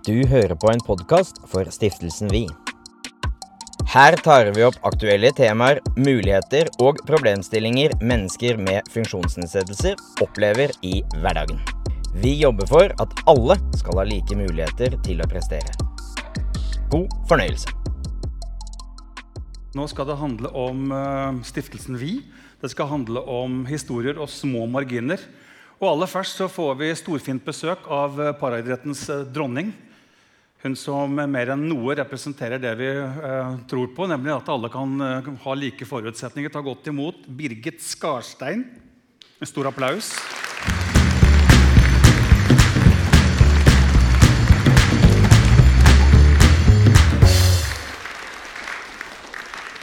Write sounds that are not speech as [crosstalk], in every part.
Du hører på en podkast for Stiftelsen Vi. Her tar vi opp aktuelle temaer, muligheter og problemstillinger mennesker med funksjonsnedsettelser opplever i hverdagen. Vi jobber for at alle skal ha like muligheter til å prestere. God fornøyelse. Nå skal det handle om eh, Stiftelsen Vi. Det skal handle om historier og små marginer. Og aller først så får vi storfint besøk av eh, paraidrettens eh, dronning. Hun som mer enn noe representerer det vi eh, tror på, nemlig at alle kan eh, ha like forutsetninger. Ta godt imot Birgit Skarstein. En stor applaus.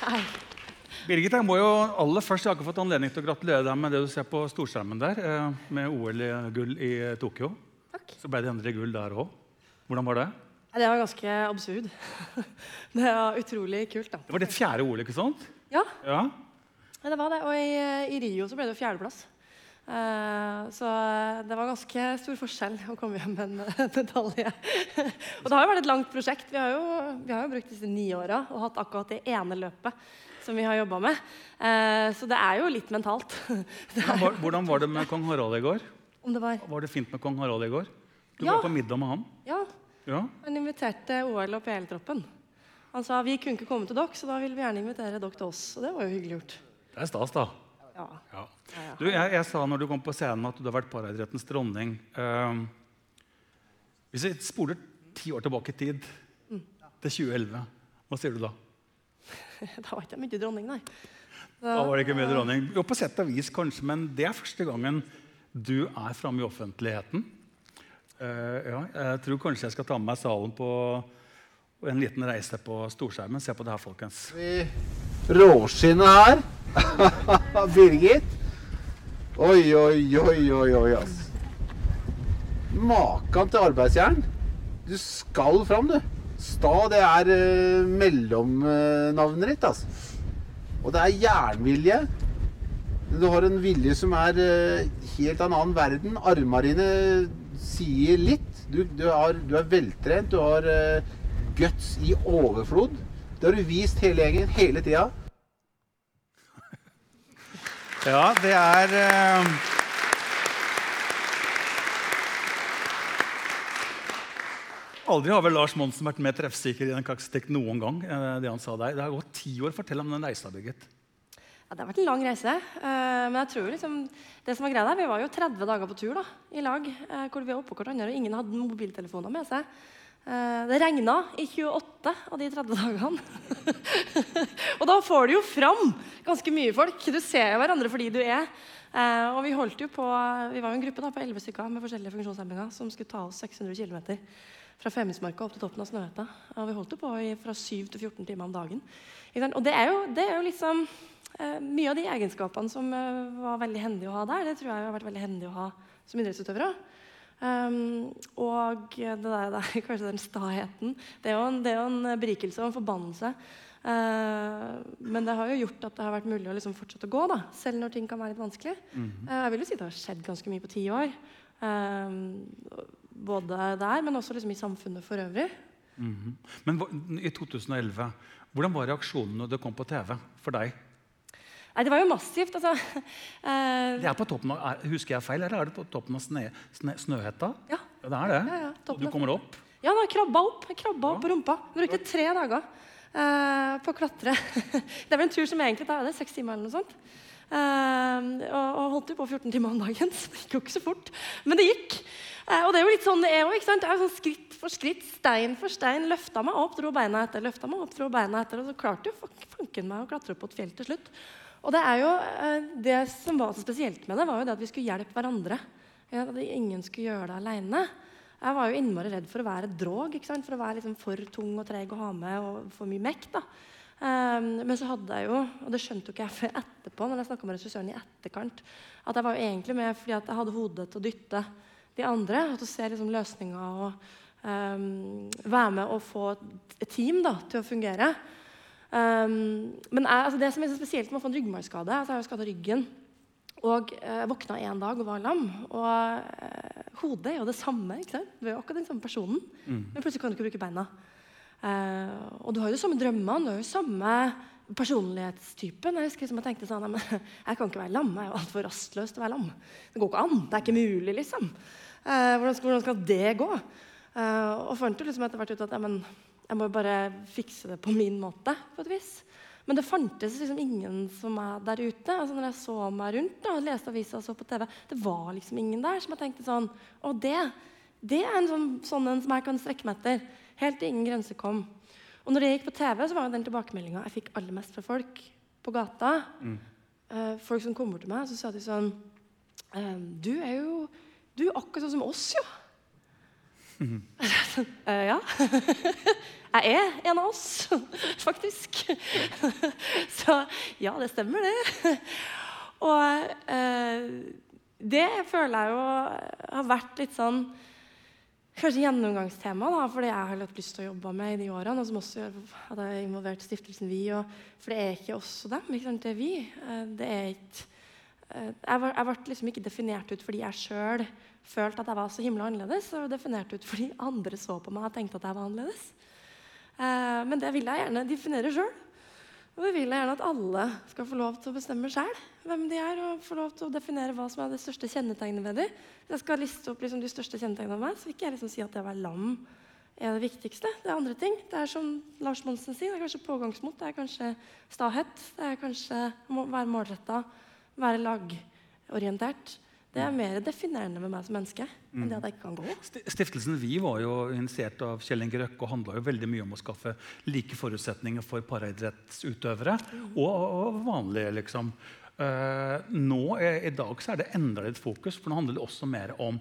Hei. Birgit, jeg må jo aller først, jeg har ikke fått anledning til å gratulere deg med det du ser på storskjermen der, eh, med OL-gull i Tokyo. Takk. Så ble det endelig gull der òg. Hvordan var det? Det var ganske absurd. [laughs] Det var utrolig kult, da. Det var ditt fjerde OL, ikke sant? Ja, Ja. Det var det. Og i, i Rio så ble det jo fjerdeplass. Uh, så det var ganske stor forskjell å komme hjem med en [laughs] eh, medalje. [laughs] og det har jo vært et langt prosjekt. Vi har jo, vi har jo brukt disse ni åra og hatt akkurat det ene løpet som vi har jobba med. Uh, så det er jo litt mentalt. Det er, var, hvordan var det med kong Harald i går? om det var Var det fint med kong Harald i går? Du Ja. var på middag med han? Ja, Ja. han inviterte OL og PL-troppen. Han sa vi kunne ikke komme til dere, så da vil vi gjerne invitere dere til oss. Og det var jo hyggelig gjort. Det er stas, da. Ja. Ja. Ja, ja. Du, jeg, jeg sa når du kom på scenen at du har vært paraidrettens dronning. Ehm, hvis vi spoler ti år tilbake i tid, Mm. til 2011, hva sier du da? [laughs] Da var ikke jeg mye dronning, nei. Da var det ikke mye dronning. Jo, på sett og vis kanskje, men det er første gangen du er framme i offentligheten. Eh, ja, jeg tror kanskje jeg skal ta med meg salen på en liten reise på storskjermen. Se på det her, folkens. vi råskinnet her. [laughs] Birgit. Oi, oi, oi, oi, oi, ass. Makan til arbeidsjern. Du skal fram, du. Sta, det er uh, mellomnavnet ditt, altså. Og det er jernvilje. Du har en vilje som er uh, helt av en annen verden. Armene dine sier litt. Du, du, har, du er veltrent. Du har uh, guts i overflod. Det har du vist hele gjengen hele tida. [laughs] Ja, det er uh... Aldri har vel Lars Monsen vært mer treffsikker i en kakstikk noen gang. eh, det han sa der. Det har gått ti år. Fortell om den reisa, Birgit. Ja, det har vært en lang reise. eh, men jeg tror liksom, det som var greia der, vi var jo 30 dager på tur da, i lag. eh, hvor vi var oppå hverandre, og ingen hadde mobiltelefoner med seg. Eh, det regna i 28 av de 30 dagene. [laughs] og da får du jo fram ganske mye folk. Du ser jo hverandre fordi du er. Og vi holdt jo på, vi var jo en gruppe da, på 11 stykker med forskjellige funksjonshemminger som skulle ta oss 600 km fra Femundsmarka opp til toppen av Snøhetta. Og vi holdt jo på i, fra 7 til 14 timer om dagen. Og det er jo, det er jo liksom Mye av de egenskapene som eh, var veldig hendig å ha der, det tror jeg har vært veldig hendig å ha som idrettsutøvere. Um, og det der, der, [laughs] kanskje den staheten Det er jo en, det er jo en berikelse og en forbannelse. Uh, men det har jo gjort at det har vært mulig å liksom fortsette å gå, da, selv når ting kan være litt vanskelig. Eh, jeg vil jo si det har skjedd ganske mye på ti år. Eh, både der, men også liksom i samfunnet for øvrig. Mhm. Men hva- i 2011, hvordan var reaksjonen når det kom på TV for deg? Nei, det var jo massivt. altså. [laughs] Eh, Det er på toppen av, er, Husker jeg feil, eller er det på toppen av sne, sne, Snøhetta? ja. Ja, det er det. Ja, ja, og du kommer opp. Ja, da, krabba opp. Jeg krabba opp på rumpa. Jeg brukte tre dager uh, på å klatre. [laughs] det er vel en tur som egentlig tar det, seks timer eller noe sånt. Uh, og, og holdt jo på 14 timer om dagen, [laughs] så det gikk jo ikke så fort. Men det gikk. Uh, og det er jo litt sånn det er òg. er sånn skritt for skritt, stein for stein. Løfta meg opp, dro beina etter, løfta meg opp, dro beina etter. Og så klarte jo fanken meg å klatre opp på et fjell til slutt. Og det er jo, eh, det som var så spesielt med det, var jo det at vi skulle hjelpe hverandre. At ingen skulle gjøre det aleine. Jeg var jo innmari redd for å være drog, ikke sant? for å være liksom for tung og treg å ha med og for mye mekt. da. Um, men så hadde jeg jo, og det skjønte jo ikke jeg før etterpå, når jeg snakka med regissøren i etterkant, at jeg var jo egentlig med fordi at jeg hadde hodet til å dytte de andre. og til å se liksom løsninger og um, være med og få et team da, til å fungere. Um, men jeg, altså det som er så spesielt med å få en ryggmargskade altså Jeg har jo skada ryggen. Og eh, jeg våkna en dag og var lam. Og eh, hodet er jo det samme. ikke sant? Du er jo akkurat den samme personen. Men plutselig kan du ikke bruke beina. Eh, og du har jo de samme drømmene, du har jo samme personlighetstypen. Jeg husker liksom jeg tenkte sånn, «Nei, men [laughs] jeg kan ikke være lam. Jeg er jo altfor rastløs til å være lam. Det går ikke an. Det er ikke mulig, liksom. Eh, hvordan, skal, hvordan skal det gå? Eh, og fant jo liksom etter hvert ut at ja, men, jeg må bare fikse det på min måte. på et vis. Men det fantes liksom ingen som meg der ute. Altså når jeg så meg rundt da, leste aviser og så på TV, det var liksom ingen der som jeg tenkte sånn Og det, det er en sånn, sånn en som jeg kan strekke meg etter. Helt til ingen grense kom. Og når jeg gikk på TV, så var jo den tilbakemeldinga jeg fikk aller mest fra folk på gata. Eh, folk som kom bort til meg, så sa de sånn eh, Du er jo du er akkurat sånn som oss, jo. [laughs] Eh, ja. Jeg er en av oss, [laughs] faktisk. [laughs] Så ja, det stemmer, det. Og uh, det føler jeg jo har vært litt sånn Kanskje gjennomgangstema da, for det jeg har hatt lyst til å jobbe med i de årene. Og som også er involvert Stiftelsen Vi. Og, for det er ikke oss og dem. Ikke sant? Det er vi. Eh, det er ikke jeg, var, jeg ble liksom ikke definert ut fordi jeg sjøl følte at jeg var så himla annerledes. Og definert ut fordi andre så på meg og tenkte at jeg var annerledes. Eh, men det vil jeg gjerne definere sjøl. Og det vil jeg gjerne at alle skal få lov til å bestemme sjøl hvem de er, og få lov til å definere hva som er det største kjennetegnet ved dem. Hvis jeg skal liste opp liksom de største kjennetegnene ved meg, så vil ikke jeg liksom si at det å være lam er det viktigste. Det er andre ting. Det er som Lars Monsen sier, det er kanskje pågangsmot, det er kanskje stahet, det er kanskje å være målretta, være lagorientert. Det er mer definerende med meg som menneske enn det at jeg ikke kan gå. Stiftelsen Vi var jo initiert av Kjell Inge Røkke og handla veldig mye om å skaffe like forutsetninger for paraidrettsutøvere og, og vanlige, liksom. Uh, nå I dag så er det enda litt fokus, for nå handler det også mer om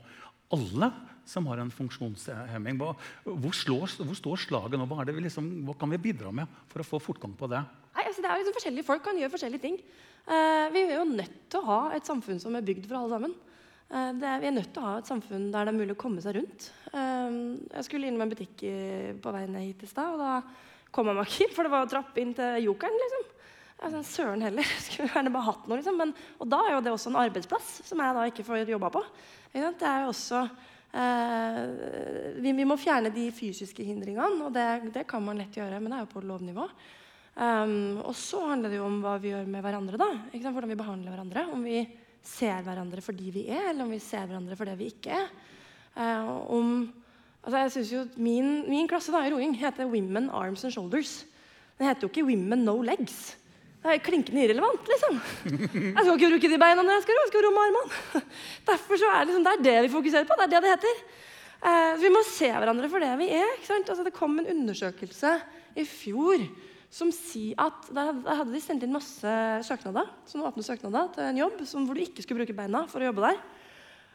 alle som har en funksjonshemming. Hva, hvor, slår, hvor står slaget nå? Hva, liksom, hva kan vi bidra med for å få fortgang på det? Nei, altså det er liksom forskjellige Folk kan gjøre forskjellige ting. Eh, vi er jo nødt til å ha et samfunn som er bygd for alle sammen. Eh, er, vi er nødt til å ha et samfunn der det er mulig å komme seg rundt. Eh, jeg skulle innom en butikk på vei ned hit i stad, og da kom jeg meg ikke inn, for det var trapp inn til Jokeren. liksom. Sånn, Søren heller. [laughs] Skulle gjerne bare hatt noe, liksom. Men, og da er jo det også en arbeidsplass som jeg da ikke får jobba på. Det er jo også eh, vi, vi må fjerne de fysiske hindringene, og det, det kan man lett gjøre, men det er jo på lovnivå. Um, og så handler det jo om hva vi gjør med hverandre. da, ikke sant? Hvordan vi behandler hverandre. Om vi ser hverandre for de vi er, eller om vi ser hverandre for det vi ikke er. Uh, om, altså jeg synes jo Min, min klasse da, i roing heter Women Arms and Shoulders. Den heter jo ikke Women No Legs. Det er klinkende irrelevant. liksom. Jeg skal ikke bruke de beina når jeg skal ro, jeg skal ro med armene. [laughs] Derfor så er det, liksom, det er det vi fokuserer på. Det er det det heter. Uh, så vi må se hverandre for det vi er. ikke sant? Altså, det kom en undersøkelse i fjor som sier at Der hadde, de sendt inn masse søknader sånne åpne søknader til en jobb som, hvor du ikke skulle bruke beina for å jobbe der.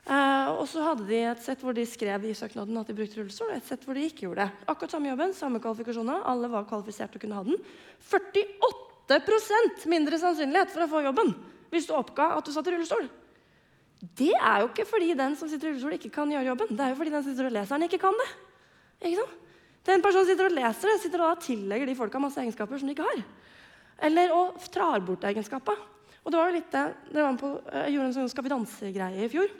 Eh, og så hadde de et sett hvor de skrev i søknaden at de brukte rullestol, og et sett hvor de ikke gjorde det. Akkurat samme jobben, samme kvalifikasjoner, alle var kvalifisert til å kunne ha den. 48% mindre sannsynlighet for å få jobben hvis du oppga at du satt i rullestol. Det er jo ikke fordi den som sitter i rullestol, ikke kan gjøre jobben. Det er jo fordi den som sitter og leser den, ikke kan det. Ikke sant? Den personen sitter og leser det, sitter og da tillegger de folka masse egenskaper som de ikke har. Eller og trar bort egenskaper. Og det var jo litt det, det var på, Jeg gjorde en sånn Skal vi danse-greie i fjor.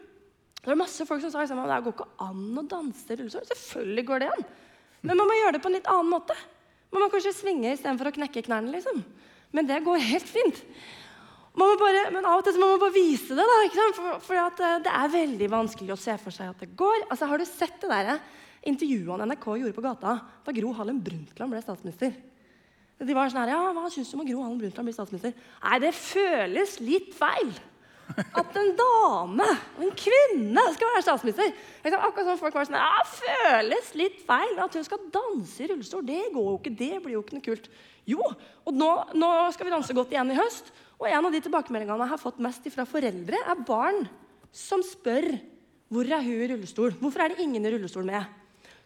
Det var masse folk som sa liksom, det går ikke an å danse i rullestol. Selvfølgelig går det an. Men man må gjøre det på en litt annen måte. Man må kanskje svinge istedenfor å knekke knærne. liksom. Men det går helt fint. Bare, men av og til så må man bare vise det. da? For, for at, eh, Det er veldig vanskelig å se for seg at det går. Altså, Har du sett det der eh, intervjuene NRK gjorde på gata da Gro Harlem Brundtland ble statsminister? De var sånn her, ja, Hva syns du om at Gro Harlem Brundtland blir statsminister? Nei, det føles litt feil. At en dame en kvinne skal være statsminister. Liksom, akkurat som folk var sånn, ja, føles litt feil at hun skal danse i rullestol. Det går jo ikke, det blir jo ikke noe kult. Jo, og nå, nå skal vi danse godt igjen i høst. Og en av de tilbakemeldingene jeg har fått mest fra foreldre, er barn som spør hvor er hun i rullestol. Hvorfor er det ingen i rullestol med?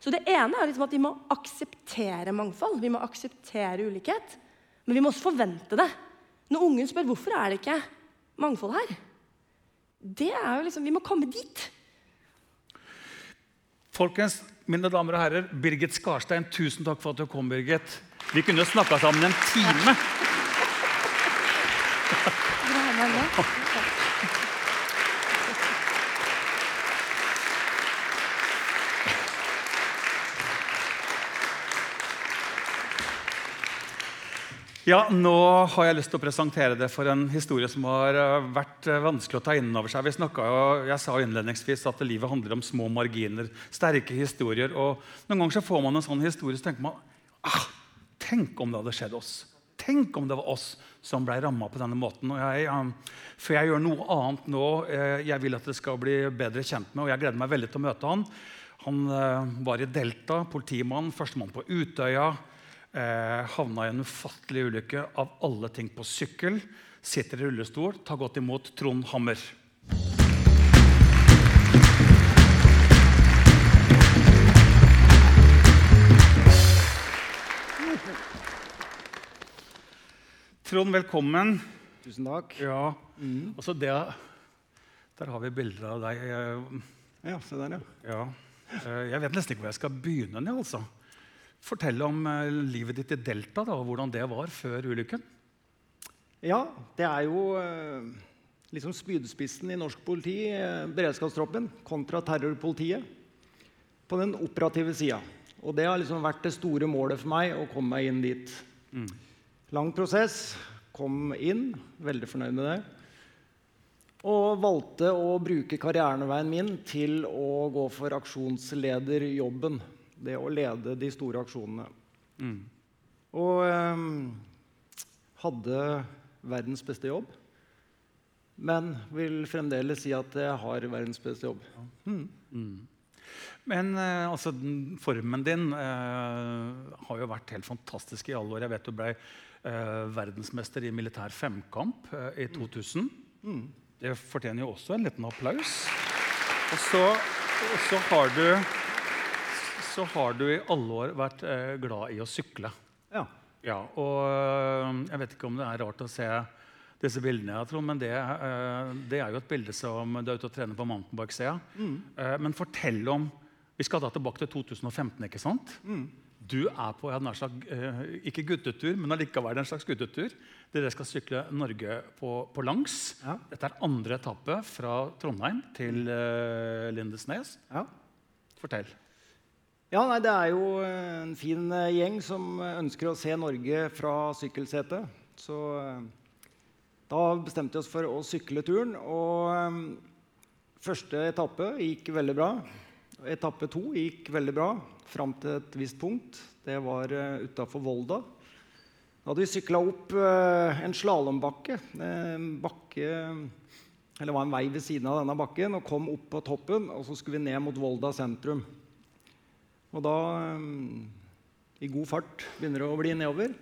Så det ene er liksom at vi må akseptere mangfold. Vi må akseptere ulikhet. Men vi må også forvente det. Når ungen spør hvorfor er det ikke mangfold her, det er jo liksom, Vi må komme dit. Folkens, mine damer og herrer, Birgit Skarstein, tusen takk for at du kom, Birgit. Vi kunne snakka sammen en time. Vil [laughs] du ha med meg? Ja, Nå har jeg lyst til å presentere det for en historie som har eh, vært eh, vanskelig å ta inn over seg. Vi snakket jo, jeg sa innledningsvis at livet handler om små marginer, sterke historier. og Noen ganger så får man en sånn historie så tenker man ah, Tenk om det hadde skjedd oss. Tenk om det var oss som ble ramma på denne måten. og jeg, um, For jeg gjør noe annet nå. Jeg vil at det skal bli bedre kjent med, og jeg gleder meg veldig til å møte han. Han var i Delta, politimann, førstemann på Utøya eh, havna i en ufattelig ulykke. Av alle ting på sykkel. Sitter i rullestol. Ta godt imot Trond Hammer. Trond, velkommen. Tusen takk. Ja, mm. altså det, Der har vi bilder av deg. Ja, se der, ja. ja. Eh, jeg vet nesten ikke hvor jeg skal begynne. altså. Fortell om eh, livet ditt i Delta da, og hvordan det var før ulykken. Ja, det er jo eh, liksom spydspissen i norsk politi, eh, beredskapstroppen, kontra terrorpolitiet på den operative sida. Og det har liksom vært det store målet for meg å komme meg inn dit. Mm. Lang prosess. Kom inn. Veldig fornøyd med det. Og valgte å bruke karriereveien min til å gå for aksjonslederjobben det å lede de store aksjonene. Mm. Og um, hadde verdens beste jobb. Men vil fremdeles si at jeg har verdens beste jobb. Mm. Mm. Men uh, altså, formen din uh, har jo vært helt fantastisk i alle år. Jeg vet du ble uh, verdensmester i militær femkamp i 2000. Mm. Det fortjener jo også en liten applaus. Og så, og så har du så har du i alle år vært eh, glad i å sykle. Ja. ja. Og eh, jeg vet ikke om det er rart å se disse bildene, jeg tror, men det, eh, det er jo et bilde som du er ute og trener på mountainbike, ser Mm. Eh, men fortell om Vi skal da tilbake til 2015, ikke sant? Mm. Du er på jeg nær sagt, ikke guttetur, men allikevel en slags guttetur. Dere skal sykle Norge på, på langs. Ja. Dette er andre etappe fra Trondheim til Lindesnes. Ja. Fortell. Ja, nei, Det er jo en fin eh, gjeng som ønsker å se Norge fra sykkelsetet. Så eh, da bestemte vi oss for å sykle turen. Og første etappe gikk veldig bra. Etappe to gikk veldig bra fram til et visst punkt. Det var utafor Volda. Da hadde vi sykla opp en slalåmbakke. Det var en vei ved siden av denne bakken, og kom opp på toppen. Og så skulle vi ned mot Volda sentrum. Og da, eh, i god fart, begynner det å bli nedover.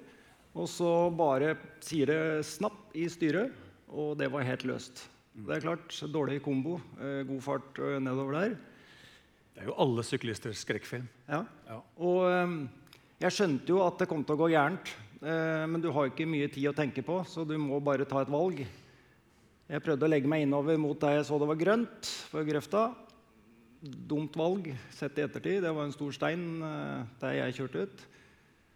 Og så bare sier det snapp i styret, og det var helt løst. Det er klart, dårlig kombo. Eh, god fart eh, nedover der. Det er jo alle syklisters skrekkfilm. Ja. ja. Og jeg skjønte jo at det kom til å gå gærent. Men du har ikke mye tid å tenke på, så du må bare ta et valg. Jeg prøvde å legge meg innover mot der jeg så det var grønt for grøfta dumt valg sett i ettertid. Det var en stor stein uh, der jeg kjørte ut.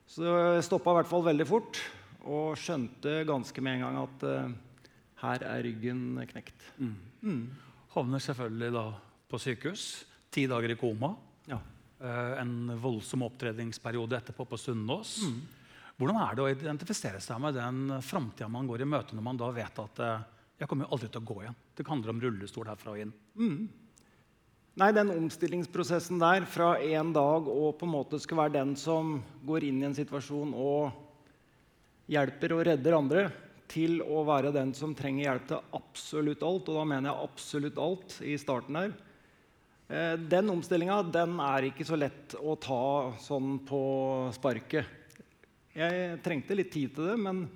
Så det stoppa i hvert fall veldig fort og skjønte ganske med en gang at uh, her er ryggen knekt. Mm. Mm. Havner selvfølgelig da på sykehus. Ti dager i koma. Ja. Uh, en voldsom opptredningsperiode etterpå på Sunnaas. Mm. Hvordan er det å identifisere seg med den framtida man går i møte når man da vet at jeg kommer jo aldri til å gå igjen? Det handler om rullestol herfra og inn. Mm. Nei, den omstillingsprosessen der, fra en dag og på en måte skal være den som går inn i en situasjon og hjelper og redder andre, til å være den som trenger hjelp til absolutt alt, og da mener jeg absolutt alt i starten her. Eh, den omstillinga er ikke så lett å ta sånn på sparket. Jeg trengte litt tid til det, men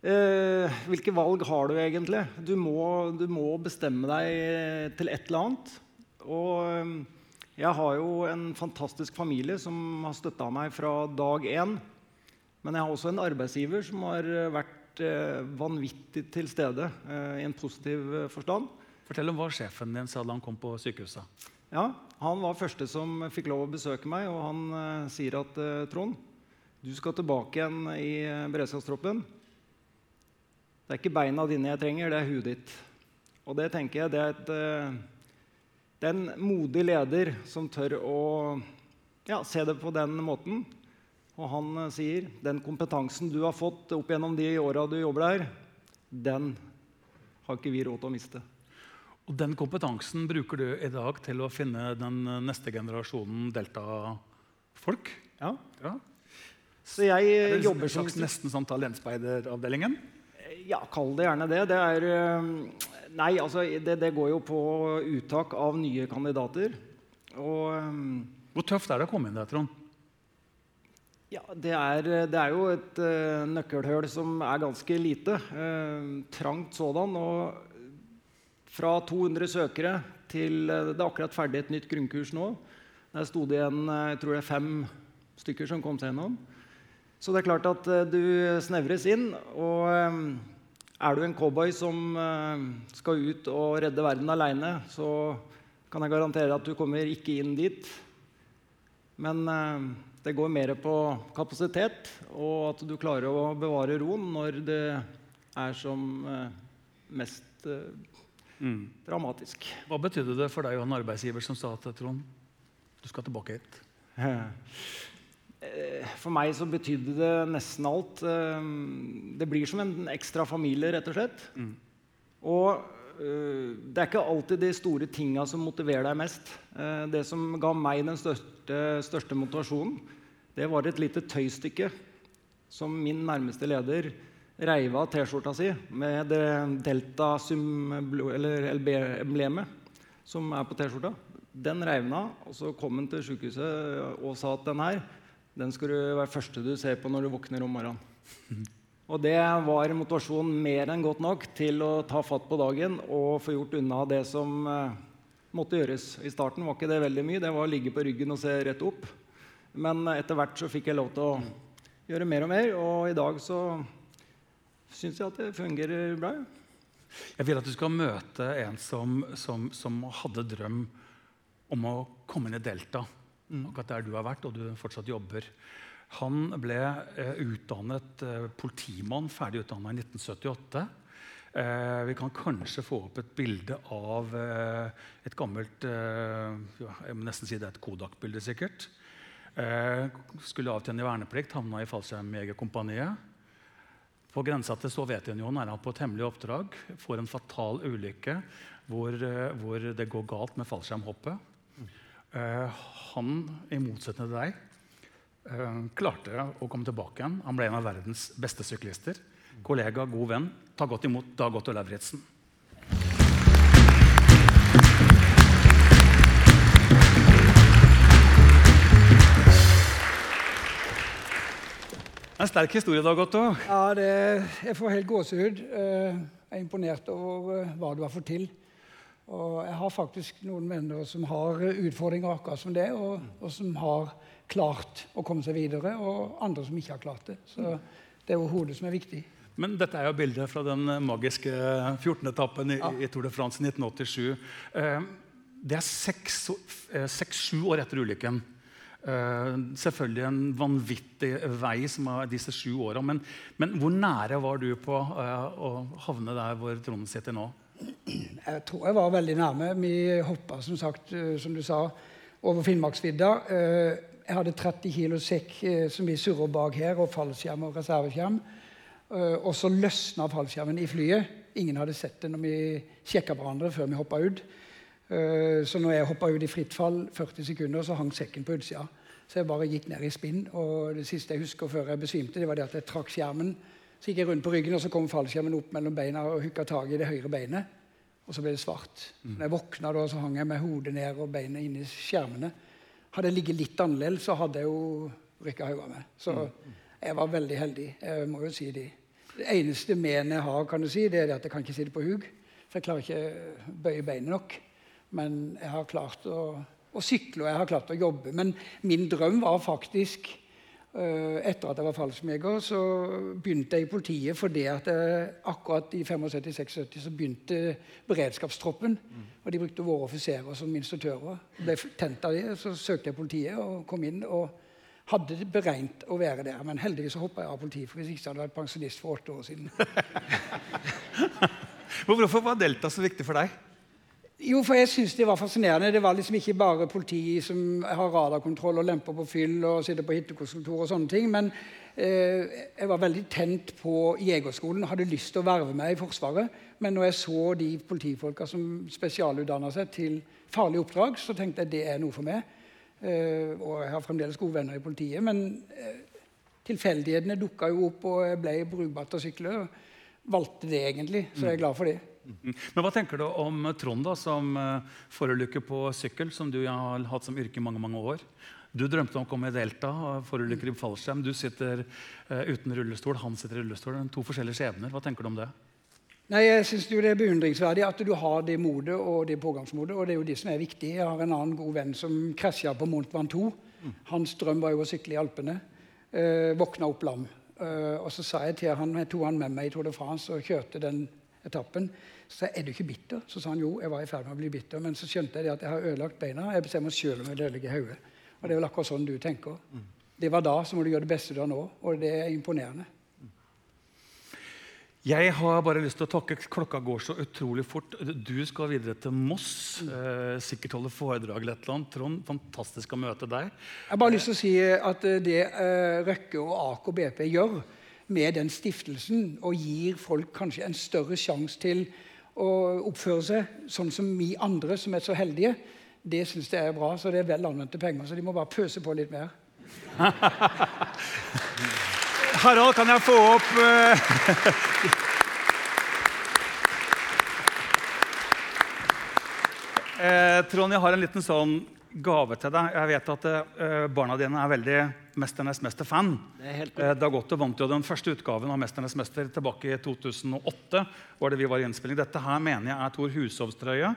eh, hvilke valg har du egentlig? Du må, du må bestemme deg til et eller annet. Og ehm, jeg har jo en fantastisk familie som har støtta meg fra dag én. Men jeg har også en arbeidsgiver som har eh, vært eh, vanvittig til stede eh, i en positiv forstand. Fortell om hva sjefen din sa da han kom på sykehuset. Ja, Han var første som fikk lov å besøke meg, og han uh, sier at Trond, du skal tilbake igjen i beredskapstroppen. Det er ikke beina dine jeg trenger, det er huet ditt. Og det tenker jeg det er et uh, det er en modig leder som tør å ja, se det på den måten. Og han eh, sier den kompetansen du har fått opp gjennom de åra du jobber der, den har ikke vi råd til å miste. Og den kompetansen bruker du i dag til å finne den neste generasjonen Delta-folk? Ja. Ja. Så jeg Er eh, det jobber som nesten sånn talentspeideravdelingen? Ja, kall det gjerne det. Det er eh, Nei, altså det, det går jo på uttak av nye kandidater. Og um, Hvor tøft er det å komme inn der, Trond? ja, det er, det er jo et uh, nøkkelhull som er ganske lite. Uh, trangt sådan. Og fra 200 søkere til uh, Det er akkurat ferdig et nytt grunnkurs nå. Der sto det igjen eh, jeg tror det er fem stykker som kom seg gjennom. Så det er klart at eh, du snevres inn. Og eh, er du en cowboy som eh, skal ut og redde verden aleine, så kan jeg garantere at du kommer ikke inn dit. Men eh, det går mer på kapasitet, og at du klarer å bevare roen når det er som eh, mest Mm. dramatisk. Hva betydde det for deg og en arbeidsgiver som sa til Trond du skal tilbake hit? [laughs] For meg så betydde det nesten alt. Eh, Det blir som en ekstra familie, rett og slett. Mm. Og eh, det er ikke alltid de store tinga som motiverer deg mest. Eh, Det som ga meg den største, største motivasjonen, det var et lite tøystykke som min nærmeste leder reiv av T-skjorta si med det Delta-emblemet som er på T-skjorta. Den reiv han av, og så kom han til sykehuset og sa at den her den skal du være første du ser på når du våkner om morgenen. Og det var motivasjonen mer enn godt nok til å ta fatt på dagen og få gjort unna det som eh, måtte gjøres. I starten var ikke det veldig mye. Det var å ligge på ryggen og se rett opp. Men etter hvert så fikk jeg lov til å gjøre mer og mer, og i dag så syns jeg at det fungerer bra. Jeg vil at du skal møte en som, som, som hadde drøm om å komme inn i Delta. Akkurat der du har vært, og du fortsatt jobber. Han ble eh, utdannet eh, politimann, ferdig utdanna i 1978. Eh, vi kan kanskje få opp et bilde av eh, et gammelt eh, Jeg må nesten si det er et Kodak-bilde, sikkert. Eh, skulle avtjene verneplikt, havna i fallskjermjegerkompaniet. På grensa til Sovjetunionen er han på et hemmelig oppdrag. Får en fatal ulykke hvor, hvor det går galt med fallskjermhoppet. Eh, han, i motsetning til deg, eh, klarte å komme tilbake igjen. Han ble en av verdens beste syklister. Kollega, god venn. Ta godt imot Dag Otto Lauritzen. En sterk historie, Dag Otto. Ja, det, jeg får helt gåsehud. Eh, Jeg er imponert over hva du har fått til. Og jeg har faktisk noen venner som har utfordringer akkurat som det, og, og som har klart å komme seg videre, og andre som ikke har klart det. Så det er jo hodet som er viktig. Men dette er jo bildet fra den magiske 14. etappen i, i Tour de France i 1987. Eh, det er seks-sju eh, år etter ulykken. Eh, selvfølgelig en vanvittig vei som er disse sju åra. Men, men hvor nære var du på å havne der hvor Trond sitter nå? Jeg tror jeg var veldig nærme. Vi hoppa, som sagt, eh, som du sa, over Finnmarksvidda. Eh, Jeg hadde 30 kilo sekk eh, som vi surra bak her, og fallskjerm og reserveskjerm. Og så løsna fallskjermen i flyet. Ingen hadde sett det når vi sjekka hverandre før vi hoppa ut. Så når jeg hoppa ut i fritt fall 40 sekunder, så hang sekken på utsida. Så jeg bare gikk ned i spinn. Og det siste jeg husker før jeg besvimte, det var det at jeg trakk skjermen. Så gikk jeg rundt på ryggen, og så kom fallskjermen opp mellom beina og hooka tak i det høyre beinet. Og så ble det svart. Når jeg våkna, da, så hang jeg med hodet ned og beinet inni skjermene. Hadde jeg ligget litt annerledes, så hadde jeg jo rykka hodet med. Så jeg var veldig heldig. Jeg må jo si det. Det eneste men jeg har, kan du si, det er at jeg kan ikke sitte på hug. For jeg klarer ikke bøye beinet nok. Men jeg har klart å, å sykle og jeg har klart å jobbe. Men min drøm var faktisk etter at jeg var fallskjermjeger, så begynte jeg i politiet fordi at jeg, akkurat i 75-76 så begynte beredskapstroppen. Og de brukte våre offiserer som instruktører. Ble tent av det, så søkte jeg politiet og kom inn. og hadde beregnet å være der, men heldigvis så hoppa jeg av politiet. for Hvis ikke så hadde jeg vært pensjonist for åtte år siden. [laughs] Hvorfor var Delta så viktig for deg? Jo, for jeg syns det var fascinerende. Det var liksom ikke bare politi som har radarkontroll og lemper på fyll og sitter på hittekonsultor og sånne ting. Men eh, jeg var veldig tent på Jegerskolen hadde lyst til å verve meg i Forsvaret. Men når jeg så de politifolka som spesialutdanna seg til farlige oppdrag, så tenkte jeg det er noe for meg. Eh, og jeg har fremdeles gode venner i politiet. Men eh, tilfeldighetene dukka jo opp, og jeg ble brukbar til å sykle. Valgte det egentlig, så jeg er glad for det. Mhm. Men hva tenker du om Trond, da, som uh, forulykker på sykkel, som du har hatt som yrke i mange mange år? Du drømte om å komme i Delta, forulykker i fallskjerm. Du sitter uh, uten rullestol, han sitter i rullestol. To forskjellige skjebner. Hva tenker du om det? Nei, jeg synes Det er beundringsverdig at du har det modet og det pågangsmodet. og det er jo det som er viktig. Jeg har en annen god venn som krasja på Mont Ventoux. Hans drøm var jo å sykle i Alpene. Uh, våkna opp lam. Uh, og så sa jeg til han, jeg tok han med meg i Tour de France og kjørte den etappen. Så er du ikke bitter? Så sa han jo, jeg var i ferd med å bli bitter. Men så skjønte jeg at jeg har ødelagt beina. Jeg bestemmer selv om jeg ødelegger hodet. Og det er vel akkurat sånn du tenker. Det var da, så må du gjøre det beste du har nå. Og det er imponerende. Jeg har bare lyst til å takke. Klokka går så utrolig fort. Du skal videre til Moss. Eh, sikkert holde foredrag eller et eller annet. Trond, fantastisk å møte deg. Jeg har bare lyst til å si at det eh, Røkke og Aker BP gjør med den stiftelsen, og gir folk kanskje en større sjanse til å oppføre seg sånn som vi andre som er så heldige, det syns jeg er bra. Så det er vel anvendte penger. Så de må bare pøse på litt mer. [laughs] Harald, kan jeg få opp uh... [laughs] eh, Trond, jeg har en liten sånn gave til deg. Jeg vet at uh, barna dine er veldig 'Mesternes mester'-fan. Eh, Dagotte vant jo den første utgaven av 'Mesternes mester' tilbake i 2008. var det vi var i innspilling. Dette her mener jeg er Tor Hushovs-trøye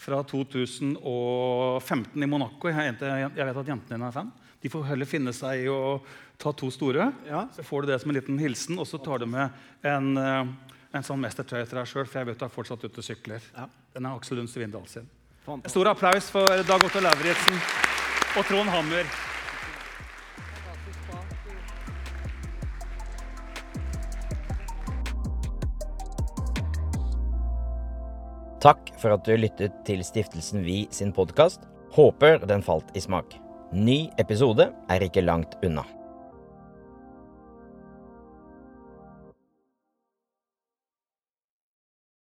fra 2015 i Monaco. Jeg, vet at jentene dine er fan. De får heller finne seg i å ta to store. Ja. Så får du det som en liten hilsen, og så tar du med en, eh, en sånn mestertrøye til deg sjøl. For jeg vet du er fortsatt ute og sykler. Ja. Den er Aksel Lund Svindal sin. En stor applaus for Dag Otto Lauritzen og Trond Hammer. Takk for at du lyttet til Stiftelsen Vi sin podkast. Håper den falt i smak. Ny episode er ikke langt unna.